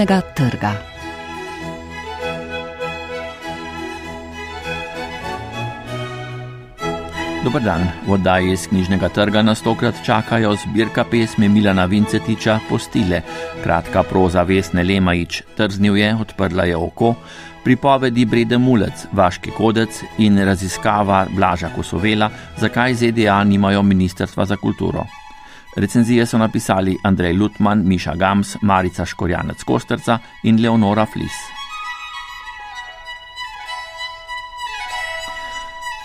knjižnega trga. Dobar dan, v oddaji iz knjižnega trga nas tokrat čakajo zbirka pesmi Milana Vincetiča Postile, kratka proza Vesne Lemajič, trznil je, odprla je oko, pripovedi Brede Mulec, Vaški kodec in raziskava Blaža Kosovela, zakaj ZDA nimajo Ministrstva za kulturo. Recenzije so napisali Andrej Lutman, Miša Gams, Marica Škorjanec Kosterca in Leonora Flis.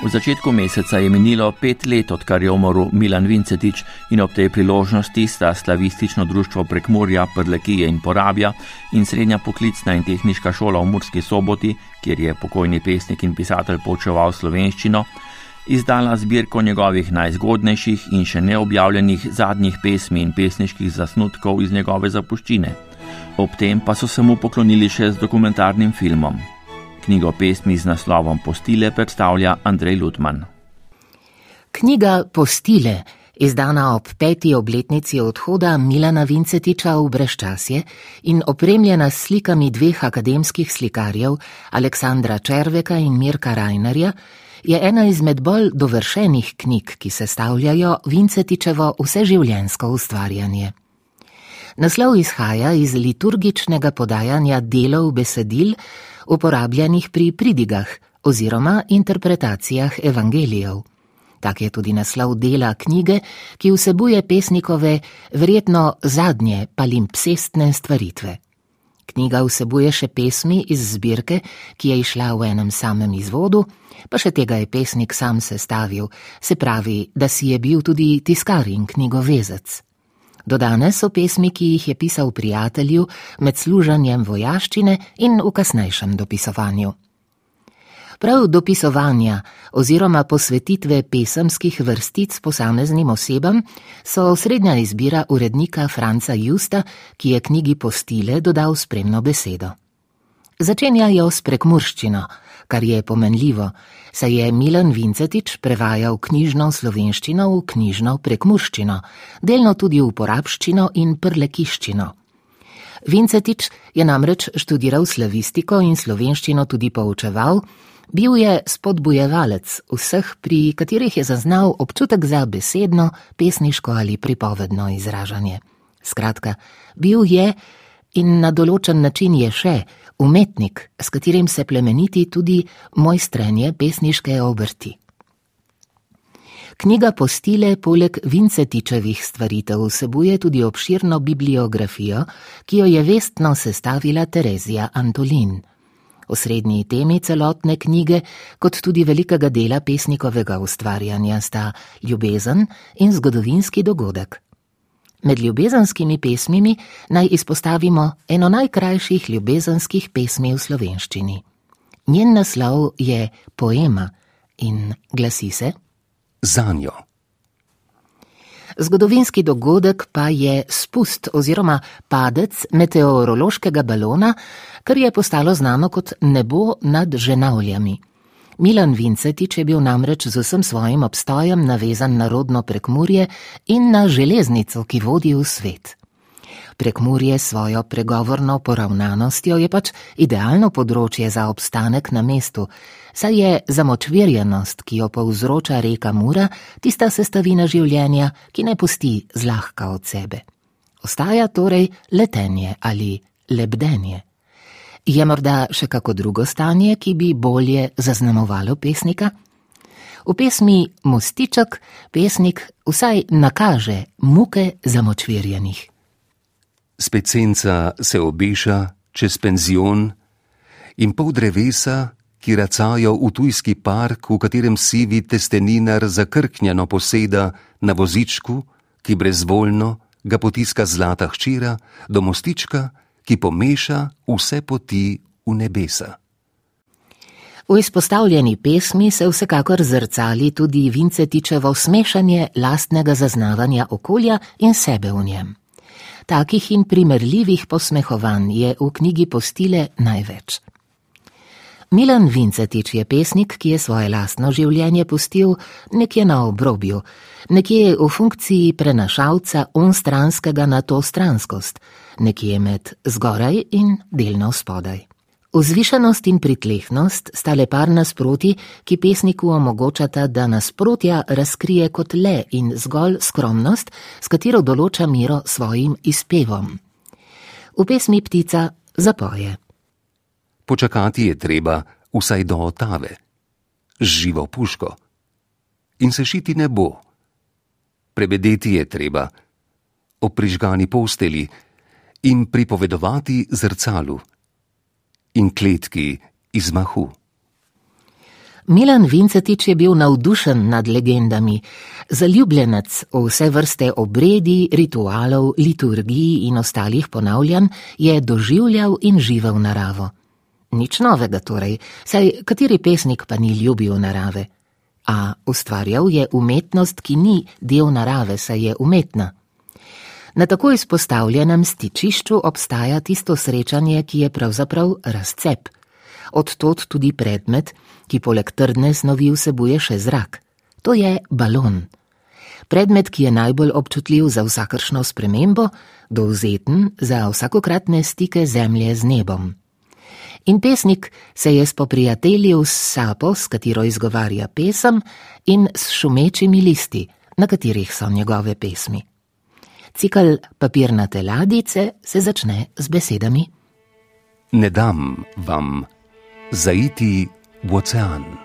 V začetku meseca je minilo pet let, odkar je umrl Milan Vincetič in ob tej priložnosti sta slavistično društvo Prekmurja, Prlekije in Porabja in srednja poklicna in tehnička šola v Murski soboti, kjer je pokojni pesnik in pisatelj počeval slovenščino, izdala zbirko njegovih najzgodnejših in še neobjavljenih zadnjih pesmi in pesniških zasnutkov iz njegove zapuščine. Ob tem pa so se mu poklonili še z dokumentarnim filmom. Knjigo pesmi z naslovom Postile predstavlja Andrej Lutman. Knjiga Postile, izdana ob peti obletnici odhoda Milana Vincetiča v Breščasje in opremljena s slikami dveh akademskih slikarjev, Aleksandra Červeka in Mirka Rajnerja, je ena izmed bolj dovršenih knjig, ki sestavljajo Vincetičevo vseživljenjsko ustvarjanje. Naslov izhaja iz liturgičnega podajanja delov besedil, uporabljenih pri pridigah oziroma interpretacijah evangelijev. Tak je tudi naslov dela knjige, ki vsebuje pesnikove verjetno zadnje palimpsestne stvaritve. Knjiga vsebuje še pesmi iz zbirke, ki je išla v enem samem izvodu, pa še tega je pesnik sam sestavil, se pravi, da si je bil tudi tiskar in knjigovezec. Dodane so pesmi, ki jih je pisal prijatelju med služenjem vojaščine in v kasnejšem dopisovanju. Prav dopisovanja oziroma posvetitve pesemskih vrstic posameznim osebam so osrednja izbira urednika Franca Justa, ki je knjigi postile dodal spremno besedo. Začenjajo s prekmurščino, kar je pomenljivo, saj je Milan Vincetič prevajal knjižno slovenščino v knjižno prekmurščino, delno tudi v porabščino in prlekiščino. Vincetič je namreč študiral slavistiko in slovenščino tudi poučeval, Bil je spodbujevalec vseh, pri katerih je zaznal občutek za besedno, pesniško ali pripovedno izražanje. Skratka, bil je in na določen način je še umetnik, s katerim se plemeniti tudi mojstrenje pesniške obrti. Knjiga Postile poleg Vincetičevih stvaritev vsebuje tudi obširno bibliografijo, ki jo je vestno sestavila Terezija Antolin. Osrednji temi celotne knjige, kot tudi velikega dela pesnikovega ustvarjanja, sta ljubezen in zgodovinski dogodek. Med ljubezenskimi pesmimi naj izpostavimo eno najkrajših ljubezenskih pesmi v slovenščini. Njen naslov je Poema in glasi se: Zanjo. Zgodovinski dogodek pa je spust oziroma padec meteorološkega balona, kar je postalo znano kot nebo nad ženavljami. Milan Vincetič je bil namreč z vsem svojim obstojem navezan na rodno prekmurje in na železnico, ki vodi v svet. Prekmurje svojo pregovorno poravnanostjo je pač idealno področje za obstanek na mestu, saj je zamočvirjenost, ki jo povzroča reka Mura, tista sestavina življenja, ki ne pusti zlahka od sebe. Ostaja torej letenje ali lebdenje. Je morda še kako drugo stanje, ki bi bolje zaznamovalo pesnika? V pesmi Mostiček pesnik vsaj nakaže muke zamočvirjenih. Specenca se obeša čez penzion in pol drevesa, ki racajo v tujski park, v katerem sivi testeninar zakrknjeno poseda na vozičku, ki brezvoljno ga potiska zlata hčera do mostička, ki pomeša vse poti v nebesa. V izpostavljeni pesmi se vsekakor zrcali tudi Vincetičevo smešanje lastnega zaznavanja okolja in sebe v njem. Takih in primerljivih posmehovanj je v knjigi postile največ. Milan Vincetič je pesnik, ki je svoje lastno življenje pustil nekje na obrobju, nekje v funkciji prenašalca onstranskega na to stranskost, nekje med zgoraj in delno spodaj. Vzvišenost in pritlehnost sta le par nasproti, ki pesniku omogočata, da nasprotja razkrije kot le in zgolj skromnost, s katero določa miro svojim izpevom. V pesmi ptica zapoje. Počakati je treba vsaj do otave, živo puško. In se šiti ne bo. Prebedeti je treba, o prižgani posteli in pripovedovati zrcalu in kletki iz mahu. Milan Vincetič je bil navdušen nad legendami, zaljubljenec v vse vrste obredi, ritualov, liturgij in ostalih ponavljanj je doživljal in živel naravo. Nič novega torej, saj kateri pesnik pa ni ljubil narave. A ustvarjal je umetnost, ki ni del narave, saj je umetna. Na tako izpostavljenem stičišču obstaja tisto srečanje, ki je pravzaprav razcep. Odtot tudi predmet, ki poleg trdne snovi vsebuje še zrak. To je balon. Predmet, ki je najbolj občutljiv za vsakršno spremembo, dovzeten za vsakokratne stike zemlje z nebom. In pesnik se je spoprijateljil s sapo, s katero izgovarja pesem, in s šumečimi listi, na katerih so njegove pesmi. Cikl papirnate ladice se začne z besedami: Ne dam vam zaiti v ocean.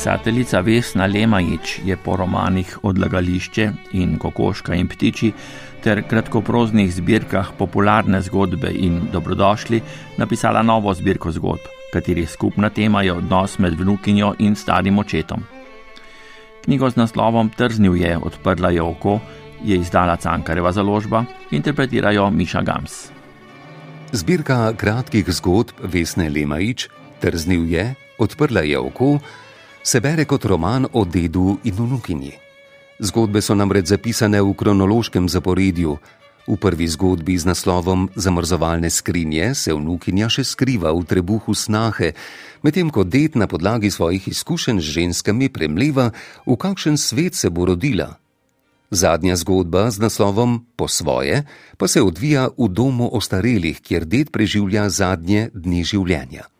Pisateljica Vesna Lemajič je po romanih Odlagališče in Kokoška in ptiči ter kratkoproznih zbirkah popularne zgodbe in dobrodošli napisala novo zbirko zgodb, katerih skupna tema je odnos med vnukinjo in starim očetom. Knjigo z naslovom Trznil je, odprla je oko, je izdala Cankareva založba, interpretirajo Miša Gams. Zbirka kratkih zgodb Vesne Lemajič, Trznil je, odprla je oko, se bere kot roman o dedu in vnukinji. Zgodbe so namreč zapisane v kronološkem zaporedju. V prvi zgodbi z naslovom Zamrzovalne skrinje se vnukinja še skriva v trebuhu snahe, medtem ko ded na podlagi svojih izkušenj z ženskami premleva, v kakšen svet se bo rodila. Zadnja zgodba z naslovom Po svoje pa se odvija v domu ostarelih, kjer ded preživlja zadnje dni življenja.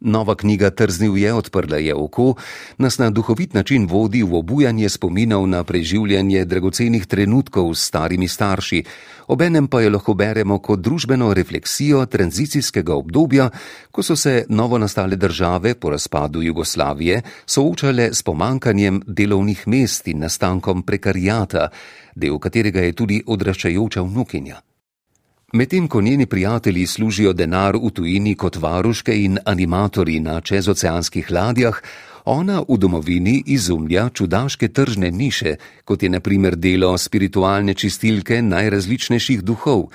Nova knjiga Trznil je odprla je oko, nas na duhovit način vodi v obujanje spominov na preživljanje dragocenih trenutkov s starimi starši, obenem pa jo lahko beremo kot družbeno refleksijo tranzicijskega obdobja, ko so se novo nastale države po razpadu Jugoslavije soočale s pomankanjem delovnih mest in nastankom prekarijata, del katerega je tudi odraščajoča vnukinja. Medtem ko njeni prijatelji služijo denar v tujini kot varuške in animatori na čezoceanskih ladjah, ona v domovini izumlja čudaške tržne niše, kot je naprimer delo spiritualne čistilke najrazličnejših duhov,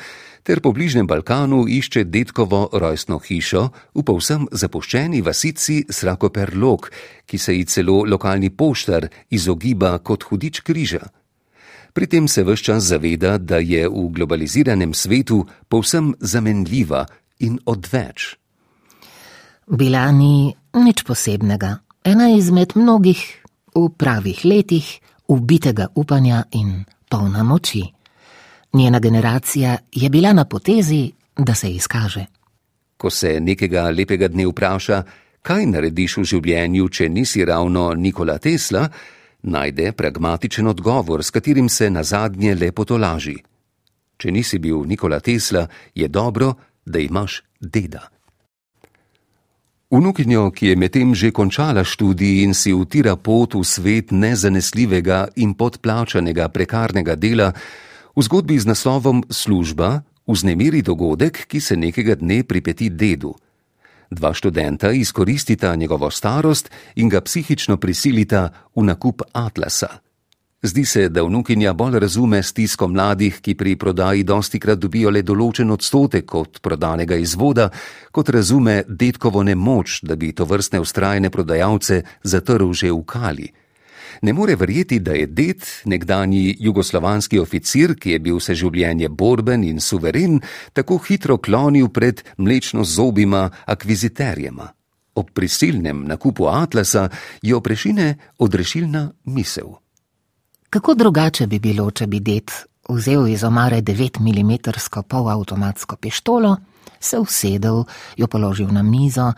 ter po bližnjem Balkanu išče detkovo rojstno hišo v povsem zapuščeni vasici Srakoperlok, ki se ji celo lokalni poštar izogiba kot hudič križa. Pri tem se vse čas zaveda, da je v globaliziranem svetu povsem zamenljiva in odveč. Bila ni nič posebnega, ena izmed mnogih v pravih letih ubitega upanja in polna moči. Njena generacija je bila na potezi, da se izkaže. Ko se nekega lepega dne vpraša, kaj narediš v življenju, če nisi ravno Nikola Tesla, Najde pragmatičen odgovor, s katerim se na zadnje lepo tolaži. Če nisi bil Nikola Tesla, je dobro, da imaš deda. Unukinjo, ki je medtem že končala študij in si utira pot v svet nezanesljivega in podplačanega prekarnega dela, v zgodbi z naslovom Služba vznemiri dogodek, ki se nekega dne pripeti dedu. Dva študenta izkoristita njegovo starost in ga psihično prisilita v nakup atlasa. Zdi se, da vnukinja bolj razume stisko mladih, ki pri prodaji dosti krat dobijo le določen odstotek od prodanega izvoda, kot razume detkovo nemoč, da bi to vrstne ustrajne prodajalce zatrl že v kali. Ne more verjeti, da je det, nekdani jugoslovanski oficir, ki je bil vse življenje borben in suveren, tako hitro klonil pred mlečno zobima akviziterjema. Ob prisilnem nakupu atlasa jo prešine odrešilna misel. Kako drugače bi bilo, če bi det vzel iz omare 9 mm polavtomatsko pištolo, se usedel, jo položil na mizo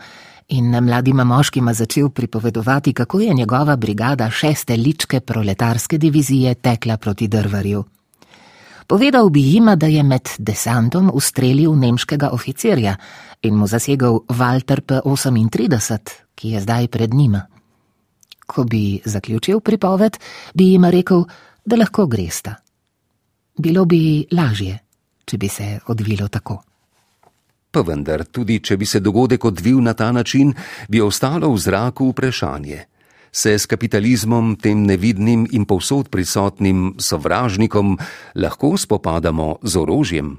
in mladima moškima začel pripovedovati, kako je njegova brigada šeste ličke proletarske divizije tekla proti drvarju. Povedal bi jima, da je med desantom ustrelil nemškega oficirja in mu zasegel Walter P38, ki je zdaj pred njima. Ko bi zaključil pripoved, bi jim rekel, da lahko gresta. Bilo bi lažje, če bi se odvilo tako. Pa vendar, tudi če bi se dogodek odvil na ta način, bi ostalo v zraku vprašanje: se s kapitalizmom, tem nevidnim in povsod prisotnim sovražnikom, lahko spopadamo z orožjem?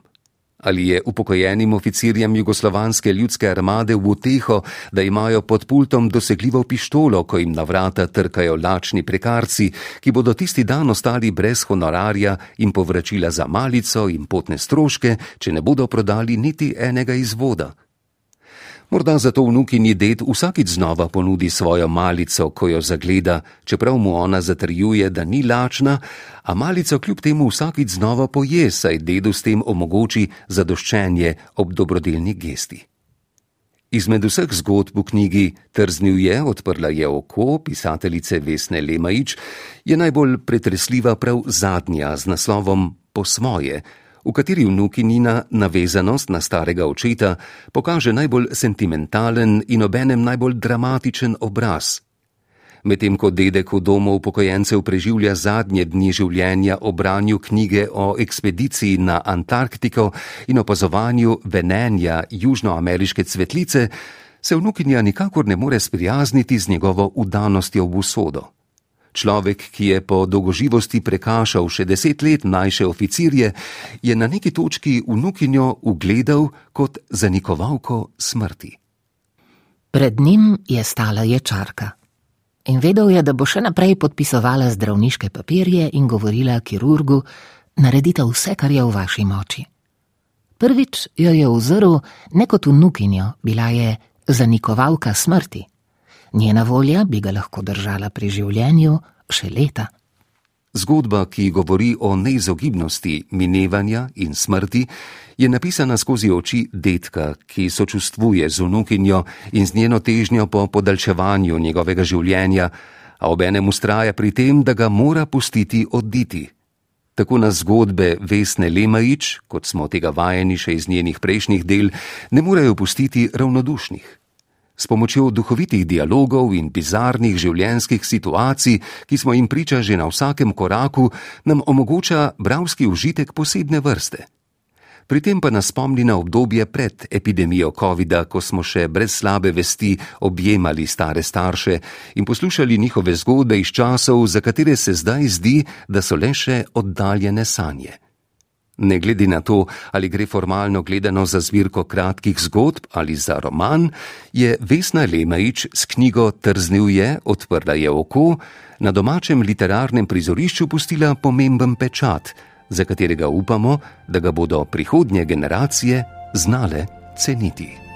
Ali je upokojenim oficirjem jugoslovanske ljudske armade v uteho, da imajo pod pultom dosegljivo pištolo, ko jim na vrata trkajo lačni prekarci, ki bodo tisti dan ostali brez honorarja in povračila za malico in potne stroške, če ne bodo prodali niti enega izvoda? Morda zato vnukini ded vsakič znova ponudi svojo malico, ko jo zagleda, čeprav mu ona zatrjuje, da ni lačna, a malico kljub temu vsakič znova poje, saj dedu s tem omogoči zadoščenje ob dobrodelni gesti. Izmed vseh zgodb v knjigi Trznil je, odprla je oko pisateljice Vesne Lemajič, je najbolj pretresljiva prav zadnja z naslovom Po svoje, v kateri vnukinina navezanost na starega očeta pokaže najbolj sentimentalen in obenem najbolj dramatičen obraz. Medtem ko dedek v domu upokojencev preživlja zadnje dni življenja o branju knjige o ekspediciji na Antarktiko in opazovanju venenja južnoameriške cvetlice, se vnukinja nikakor ne more sprijazniti z njegovo udanostjo v usodo. Človek, ki je po dolgoživosti prekašal še deset let mlajše oficirje, je na neki točki vnukinjo ugledal kot zanikovalko smrti. Pred njim je stala ječarka in vedel je, da bo še naprej podpisovala zdravniške papirje in govorila kirurgu: Naredite vse, kar je v vaši moči. Prvič jo je ozrl ne kot vnukinjo, bila je zanikovalka smrti. Njena volja bi ga lahko držala pri življenju še leta. Zgodba, ki govori o neizogibnosti minevanja in smrti, je napisana skozi oči detka, ki sočustvuje z unukinjo in z njeno težnjo po podaljševanju njegovega življenja, a obenem ustraja pri tem, da ga mora pustiti oditi. Tako na zgodbe Vesne Lemajič, kot smo tega vajeni še iz njenih prejšnjih del, ne morejo pustiti ravnodušnih. S pomočjo duhovitih dialogov in bizarnih življenjskih situacij, ki smo jim priča že na vsakem koraku, nam omogoča bravski užitek posebne vrste. Pri tem pa nas spomni na obdobje pred epidemijo COVID-a, ko smo še brez slabe vesti objemali stare starše in poslušali njihove zgodbe iz časov, za katere se zdaj zdi, da so le še oddaljene sanje. Ne glede na to, ali gre formalno gledano za zbirko kratkih zgodb ali za roman, je Vesna Lemajič s knjigo Trznil je, odprla je oko, na domačem literarnem prizorišču pustila pomemben pečat, za katerega upamo, da ga bodo prihodnje generacije znale ceniti.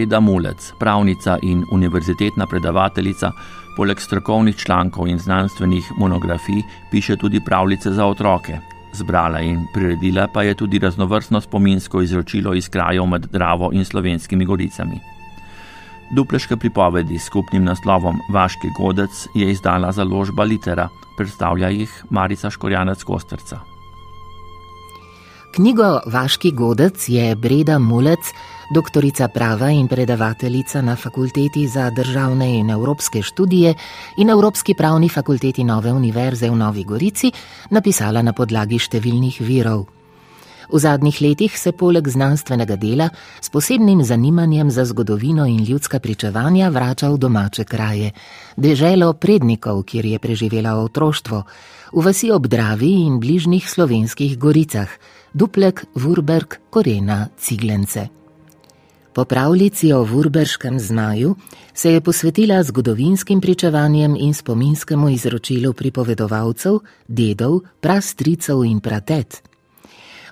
Breda Mulec, pravnica in univerzitetna predavateljica, poleg strokovnih člankov in znanstvenih monografij piše tudi pravljice za otroke. Zbrala in priredila pa je tudi raznovrstno spominsko izročilo iz krajev med Dravo in slovenskimi goricami. Dupleške pripovedi s skupnim naslovom Vaški godec je izdala založba Litera, predstavlja jih Marica Škorjanec Kostrca. Knjigo Vaški godec je Breda Mulec, doktorica prava in predavateljica na Fakulteti za državne in evropske študije in Evropski pravni fakulteti Nove univerze v Novi Gorici, napisala na podlagi številnih virov. V zadnjih letih se poleg znanstvenega dela s posebnim zanimanjem za zgodovino in ljudska pričevanja vrača v domače kraje, deželo prednikov, kjer je preživela otroštvo, v vasi ob Dravi in bližnjih slovenskih goricah, Duplek, Vurberg, Korena, Ciglence. Po pravljici o Vurberškem zmaju se je posvetila zgodovinskim pričevanjem in spominskemu izročilu pripovedovalcev, dedov, prastricev in pratet.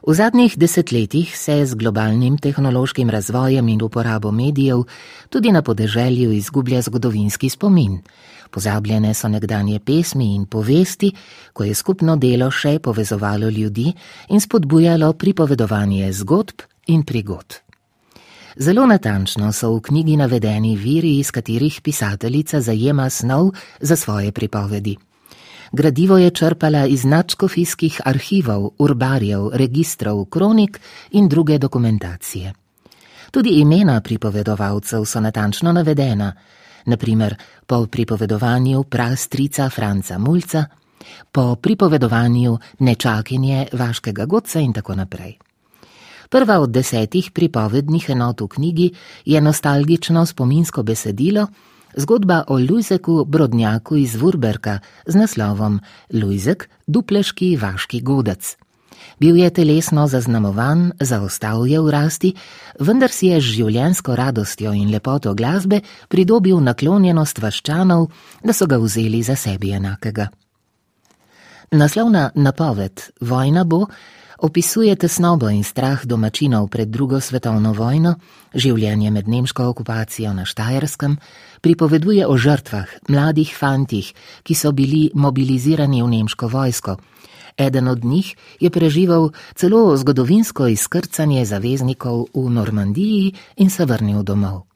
V zadnjih desetletjih se z globalnim tehnološkim razvojem in uporabo medijev tudi na podeželju izgublja zgodovinski spomin. Pozabljene so nekdanje pesmi in povesti, ko je skupno delo še povezovalo ljudi in spodbujalo pripovedovanje zgodb in prigod. Zelo natančno so v knjigi navedeni viri, iz katerih pisateljica zajema snov za svoje pripovedi. Gradivo je črpala iz načkofijskih arhivov, urbarjev, registrov, kronik in druge dokumentacije. Tudi imena pripovedovalcev so natančno navedena, naprimer po pripovedovanju prastrica Franca Mulca, po pripovedovanju nečakinje Vaškega Godca in tako naprej. Prva od desetih pripovednih enot v knjigi je nostalgično spominsko besedilo, Zgodba o Lujzeku Brodnjaku iz Vurberka z naslovom Lujzek, dupleški vaški godac. Bil je telesno zaznamovan, zaostal je v rasti, vendar si je z življensko radostjo in lepoto glasbe pridobil naklonjenost vaščanov, da so ga vzeli za sebi enakega. Naslovna napoved Vojna bo opisuje tesnobo in strah domačinov pred drugo svetovno vojno, življenje med nemško okupacijo na Štajerskem, pripoveduje o žrtvah, mladih fantih, ki so bili mobilizirani v nemško vojsko. Eden od njih je preživel celo zgodovinsko izkrcanje zaveznikov v Normandiji in se vrnil domov.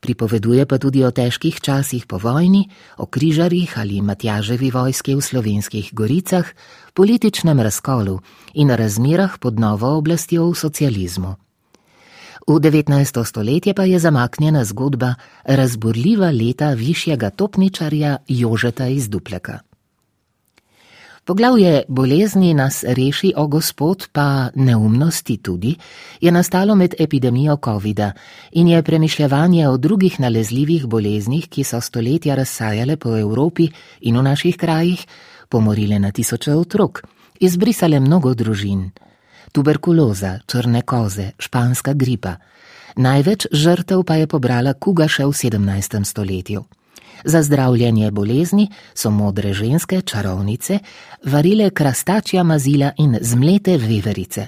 Pripoveduje pa tudi o težkih časih po vojni, o križarjih ali matjaževi vojski v slovenskih goricah, političnem razkolu in razmerah pod novo oblastjo v socializmu. V 19. stoletje pa je zamaknjena zgodba razburljiva leta višjega topničarja Jožeta iz Dupleka. Poglavje bolezni nas reši, o gospod, pa neumnosti tudi, je nastalo med epidemijo COVID-a in je premišljevanje o drugih nalezljivih boleznih, ki so stoletja razsajale po Evropi in v naših krajih, pomorile na tisoče otrok, izbrisale mnogo družin. Tuberkuloza, črne koze, španska gripa. Največ žrtev pa je pobrala kuga še v 17. stoletju. Za zdravljenje bolezni so modre ženske, čarovnice, varile krastačja mazila in zmlete veverice.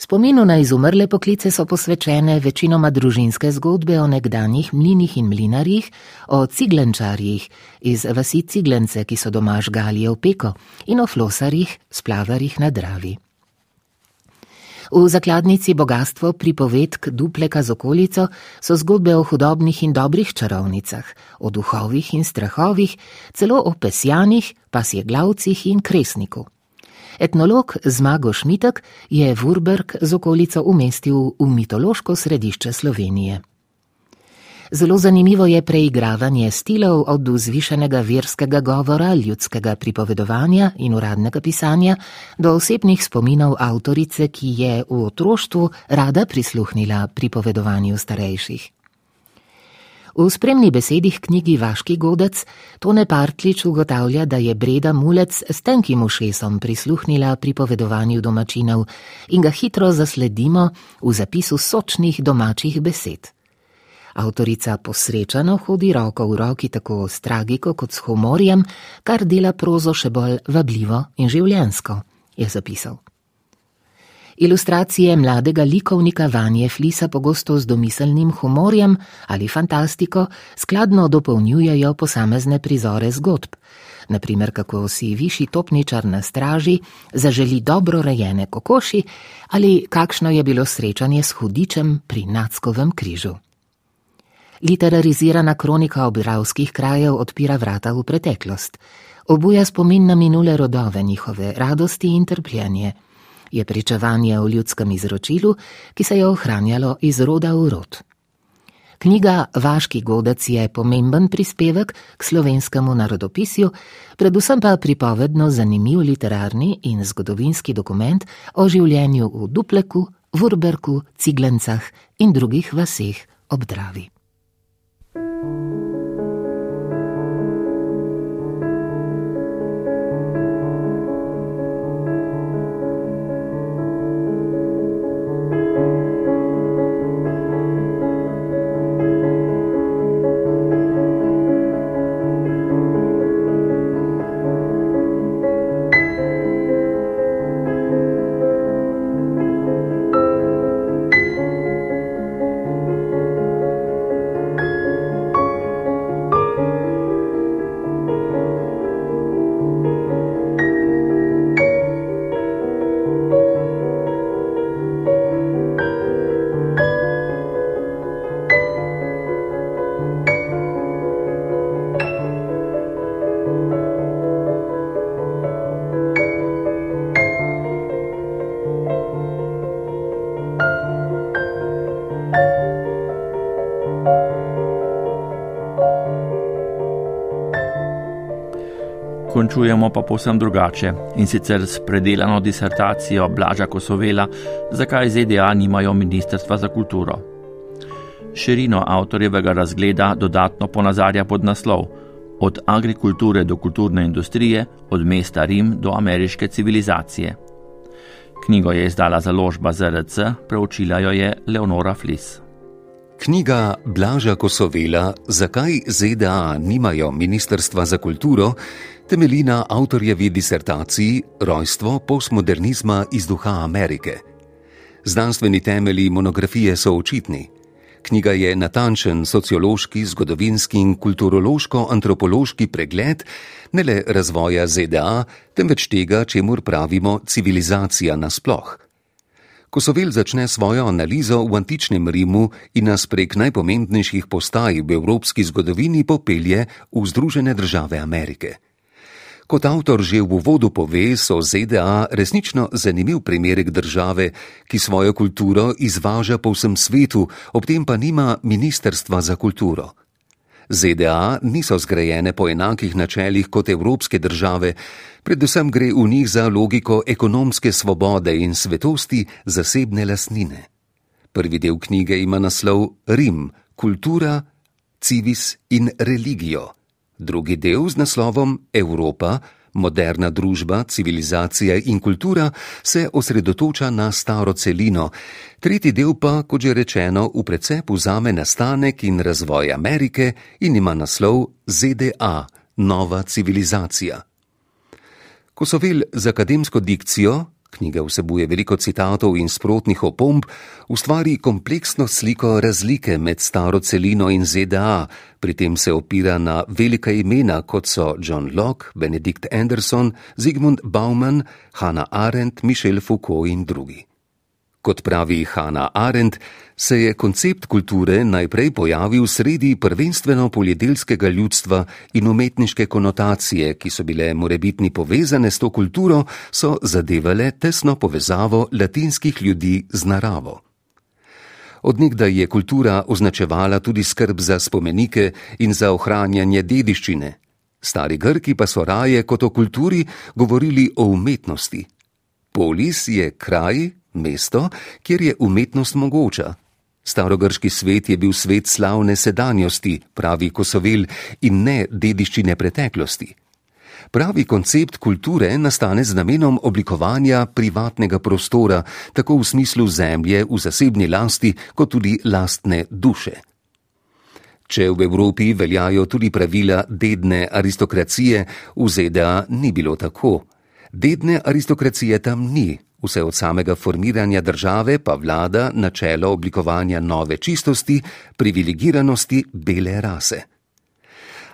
Spominu na izumrle poklice so posvečene večinoma družinske zgodbe o nekdanjih mlinih in mlinarjih, o ciglenčarjih iz vasi Ciglence, ki so doma žgali v peko, in o flosarjih, splavarjih na Dravi. V zakladnici Bogatstvo pripovedk Dupleka z okolico so zgodbe o hudobnih in dobrih čarovnicah, o duhovih in strahovih, celo o pesjanih, pasjeglavcih in kresniku. Etnolog Zmago Šmitek je Vurberg z okolico umestil v mitološko središče Slovenije. Zelo zanimivo je preigravanje stilov od vzvišenega verskega govora, ljudskega pripovedovanja in uradnega pisanja do osebnih spominov avtorice, ki je v otroštvu rada prisluhnila pripovedovanju starejših. V spremni besedih knjigi Vaški godec Tone Partlič ugotavlja, da je Breda Mulec s tenkim ušesom prisluhnila pripovedovanju domačinov in ga hitro zasledimo v zapisu sočnih domačih besed. Avtorica posrečano hodi roko v roki tako s tragiko kot s humorjem, kar dela prozo še bolj vabljivo in življensko, je zapisal. Ilustracije mladega likovnika Vanje Flisa pogosto z domiselnim humorjem ali fantastiko skladno dopolnjujejo posamezne prizore zgodb. Naprimer, kako si višji topničar na straži zaželi dobro rejene kokoši ali kakšno je bilo srečanje s hudičem pri Nackovem križu. Literarizirana kronika obravskih krajev odpira vrata v preteklost, obuja spomin na minule rodove njihove radosti in trpljenje je pričevanje o ljudskem izročilu, ki se je ohranjalo iz roda v rod. Knjiga Vaški godec je pomemben prispevek k slovenskemu narodopisju, predvsem pa pripovedno zanimiv literarni in zgodovinski dokument o življenju v Dupleku, Vurberku, Ciglencah in drugih vaseh ob Dravi. Končujemo pa povsem drugače in sicer s predelano disertacijo Blaža Kosovela, zakaj ZDA nimajo Ministrstva za kulturo. Širino avtorjevega razgleda dodatno ponazarja pod naslov: Od agrikulture do kulturne industrije, od mesta Rim do ameriške civilizacije. Knjigo je izdala založba ZRC, preučila jo je Leonora Flis. Knjiga Blaža Kosovela, zakaj ZDA nimajo Ministrstva za kulturo, temelji na avtorjevi disertaciji Rojstvo postmodernizma iz duha Amerike. Znanstveni temelji monografije so očitni. Knjiga je natančen sociološki, zgodovinski in kulturološko-antropološki pregled ne le razvoja ZDA, temveč tega, čemu pravimo civilizacija nasploh. Kosovel začne svojo analizo v antičnem Rimu in nas prek najpomembnejših postaj v evropski zgodovini popelje v Združene države Amerike. Kot avtor že v uvodu pove, so ZDA resnično zanimiv primerek države, ki svojo kulturo izvaža po vsem svetu, ob tem pa nima ministrstva za kulturo. ZDA niso zgrajene po enakih načelih kot evropske države, predvsem gre v njih za logiko ekonomske svobode in svetosti zasebne lasnine. Prvi del knjige ima naslov Rim, kultura, civis in religijo drugi del z naslovom Evropa, moderna družba, civilizacija in kultura se osredotoča na staro celino, tretji del pa, kot že rečeno, v precepu zame nastanek in razvoj Amerike in ima naslov ZDA, nova civilizacija. Ko so vel z akademsko dikcijo, knjiga vsebuje veliko citatov in sprotnih opomb, ustvari kompleksno sliko razlike med staro celino in ZDA, pri tem se opira na velika imena, kot so John Locke, Benedict Anderson, Zygmunt Bauman, Hannah Arendt, Michel Foucault in drugi. Kot pravi Hanna Arendt, se je koncept kulture najprej pojavil sredi prvenstveno poljedelskega ljudstva in umetniške konotacije, ki so bile morebitni povezane s to kulturo, so zadevale tesno povezavo latinskih ljudi z naravo. Odnegdaj je kultura označevala tudi skrb za spomenike in za ohranjanje dediščine. Stari Grki pa so raje kot o kulturi govorili o umetnosti. Polis je kraj, mesto, kjer je umetnost mogoča. Starogrški svet je bil svet slavne sedanjosti, pravi Kosovel, in ne dediščine preteklosti. Pravi koncept kulture nastane z namenom oblikovanja privatnega prostora, tako v smislu zemlje v zasebni lasti, kot tudi lastne duše. Če v Evropi veljajo tudi pravila dedne aristokracije, v ZDA ni bilo tako. Dedne aristokracije tam ni, Vse od samega formiranja države pa vlada načelo oblikovanja nove čistosti, privilegiranosti bele rase.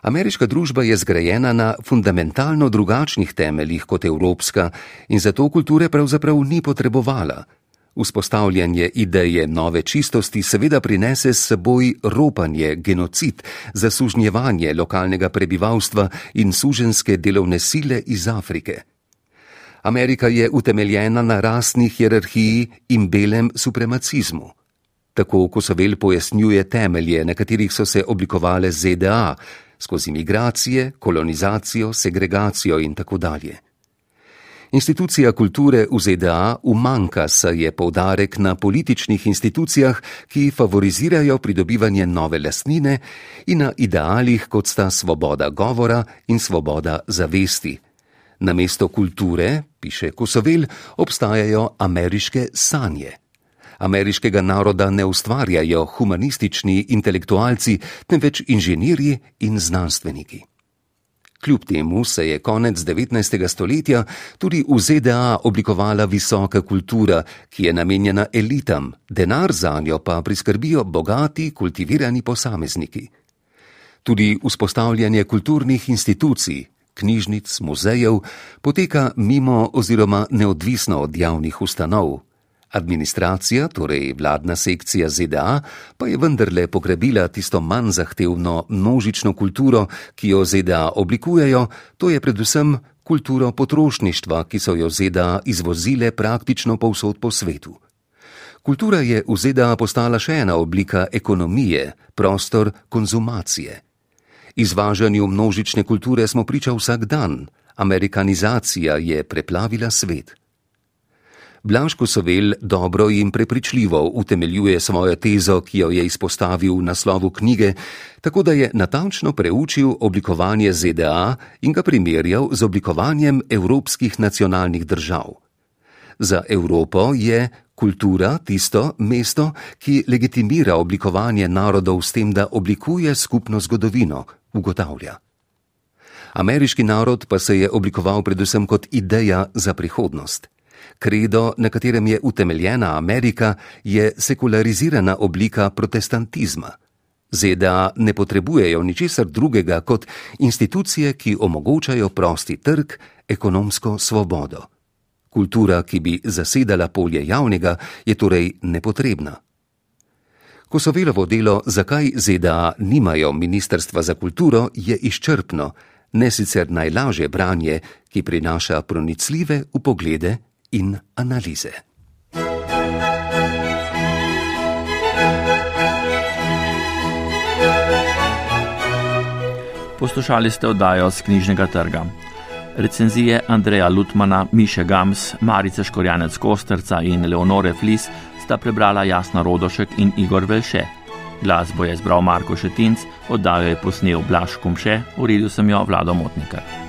Ameriška družba je zgrajena na fundamentalno drugačnih temeljih kot evropska in zato kulture pravzaprav ni potrebovala. Vzpostavljanje ideje nove čistosti seveda prinese s seboj ropanje, genocid, zasužnjevanje lokalnega prebivalstva in suženske delovne sile iz Afrike. Amerika je utemeljena na rasni hierarhiji in belem supremacizmu. Tako Kosovel pojasnjuje temelje, na katerih so se oblikovale ZDA, skozi migracije, kolonizacijo, segregacijo in tako dalje. Institucija kulture v ZDA umanka, saj je poudarek na političnih institucijah, ki favorizirajo pridobivanje nove lastnine in na idealih, kot sta svoboda govora in svoboda zavesti. Na mesto kulture, piše Kosovel, obstajajo ameriške sanje. Ameriškega naroda ne ustvarjajo humanistični intelektualci, temveč inženirji in znanstveniki. Kljub temu se je konec 19. stoletja tudi v ZDA oblikovala visoka kultura, ki je namenjena elitam, denar za njo pa priskrbijo bogati, kultivirani posamezniki. Tudi vzpostavljanje kulturnih institucij, knjižnic, muzejev poteka mimo oziroma neodvisno od javnih ustanov. Administracija, torej vladna sekcija ZDA, pa je vendarle pogrebila tisto manj zahtevno množično kulturo, ki jo ZDA oblikujejo, to je predvsem kulturo potrošništva, ki so jo ZDA izvozile praktično povsod po svetu. Kultura je v ZDA postala še ena oblika ekonomije, prostor konzumacije. Izvažanju množične kulture smo priča vsak dan, amerikanizacija je preplavila svet. Blaško Sovel dobro in prepričljivo utemeljuje svojo tezo, ki jo je izpostavil v naslovu knjige, tako da je natančno preučil oblikovanje ZDA in ga primerjal z oblikovanjem evropskih nacionalnih držav. Za Evropo je kultura tisto mesto, ki legitimira oblikovanje narodov s tem, da oblikuje skupno zgodovino, ugotavlja. Ameriški narod pa se je oblikoval predvsem kot ideja za prihodnost. Kredo, na katerem je utemeljena Amerika, je sekularizirana oblika protestantizma. ZDA ne potrebujejo ničesar drugega kot institucije, ki omogočajo prosti trg, ekonomsko svobodo. Kultura, ki bi zasedala polje javnega, je torej nepotrebna. Kosovelovo delo, zakaj ZDA nimajo Ministrstva za kulturo, je izčrpno, ne sicer najlažje branje, ki prinaša pronicljive upoglede in analize. Poslušali ste oddajo z knjižnega trga. Recenzije Andreja Lutmana, Miše Gams, Marice Škorjanec Kosterca in Leonore Flis sta prebrala Jasna Rodošek in Igor Velše. Glasbo je zbral Marko Šetinc, oddajo je posnel Blaž Kumše, uredil sem jo Vlado Motnikar.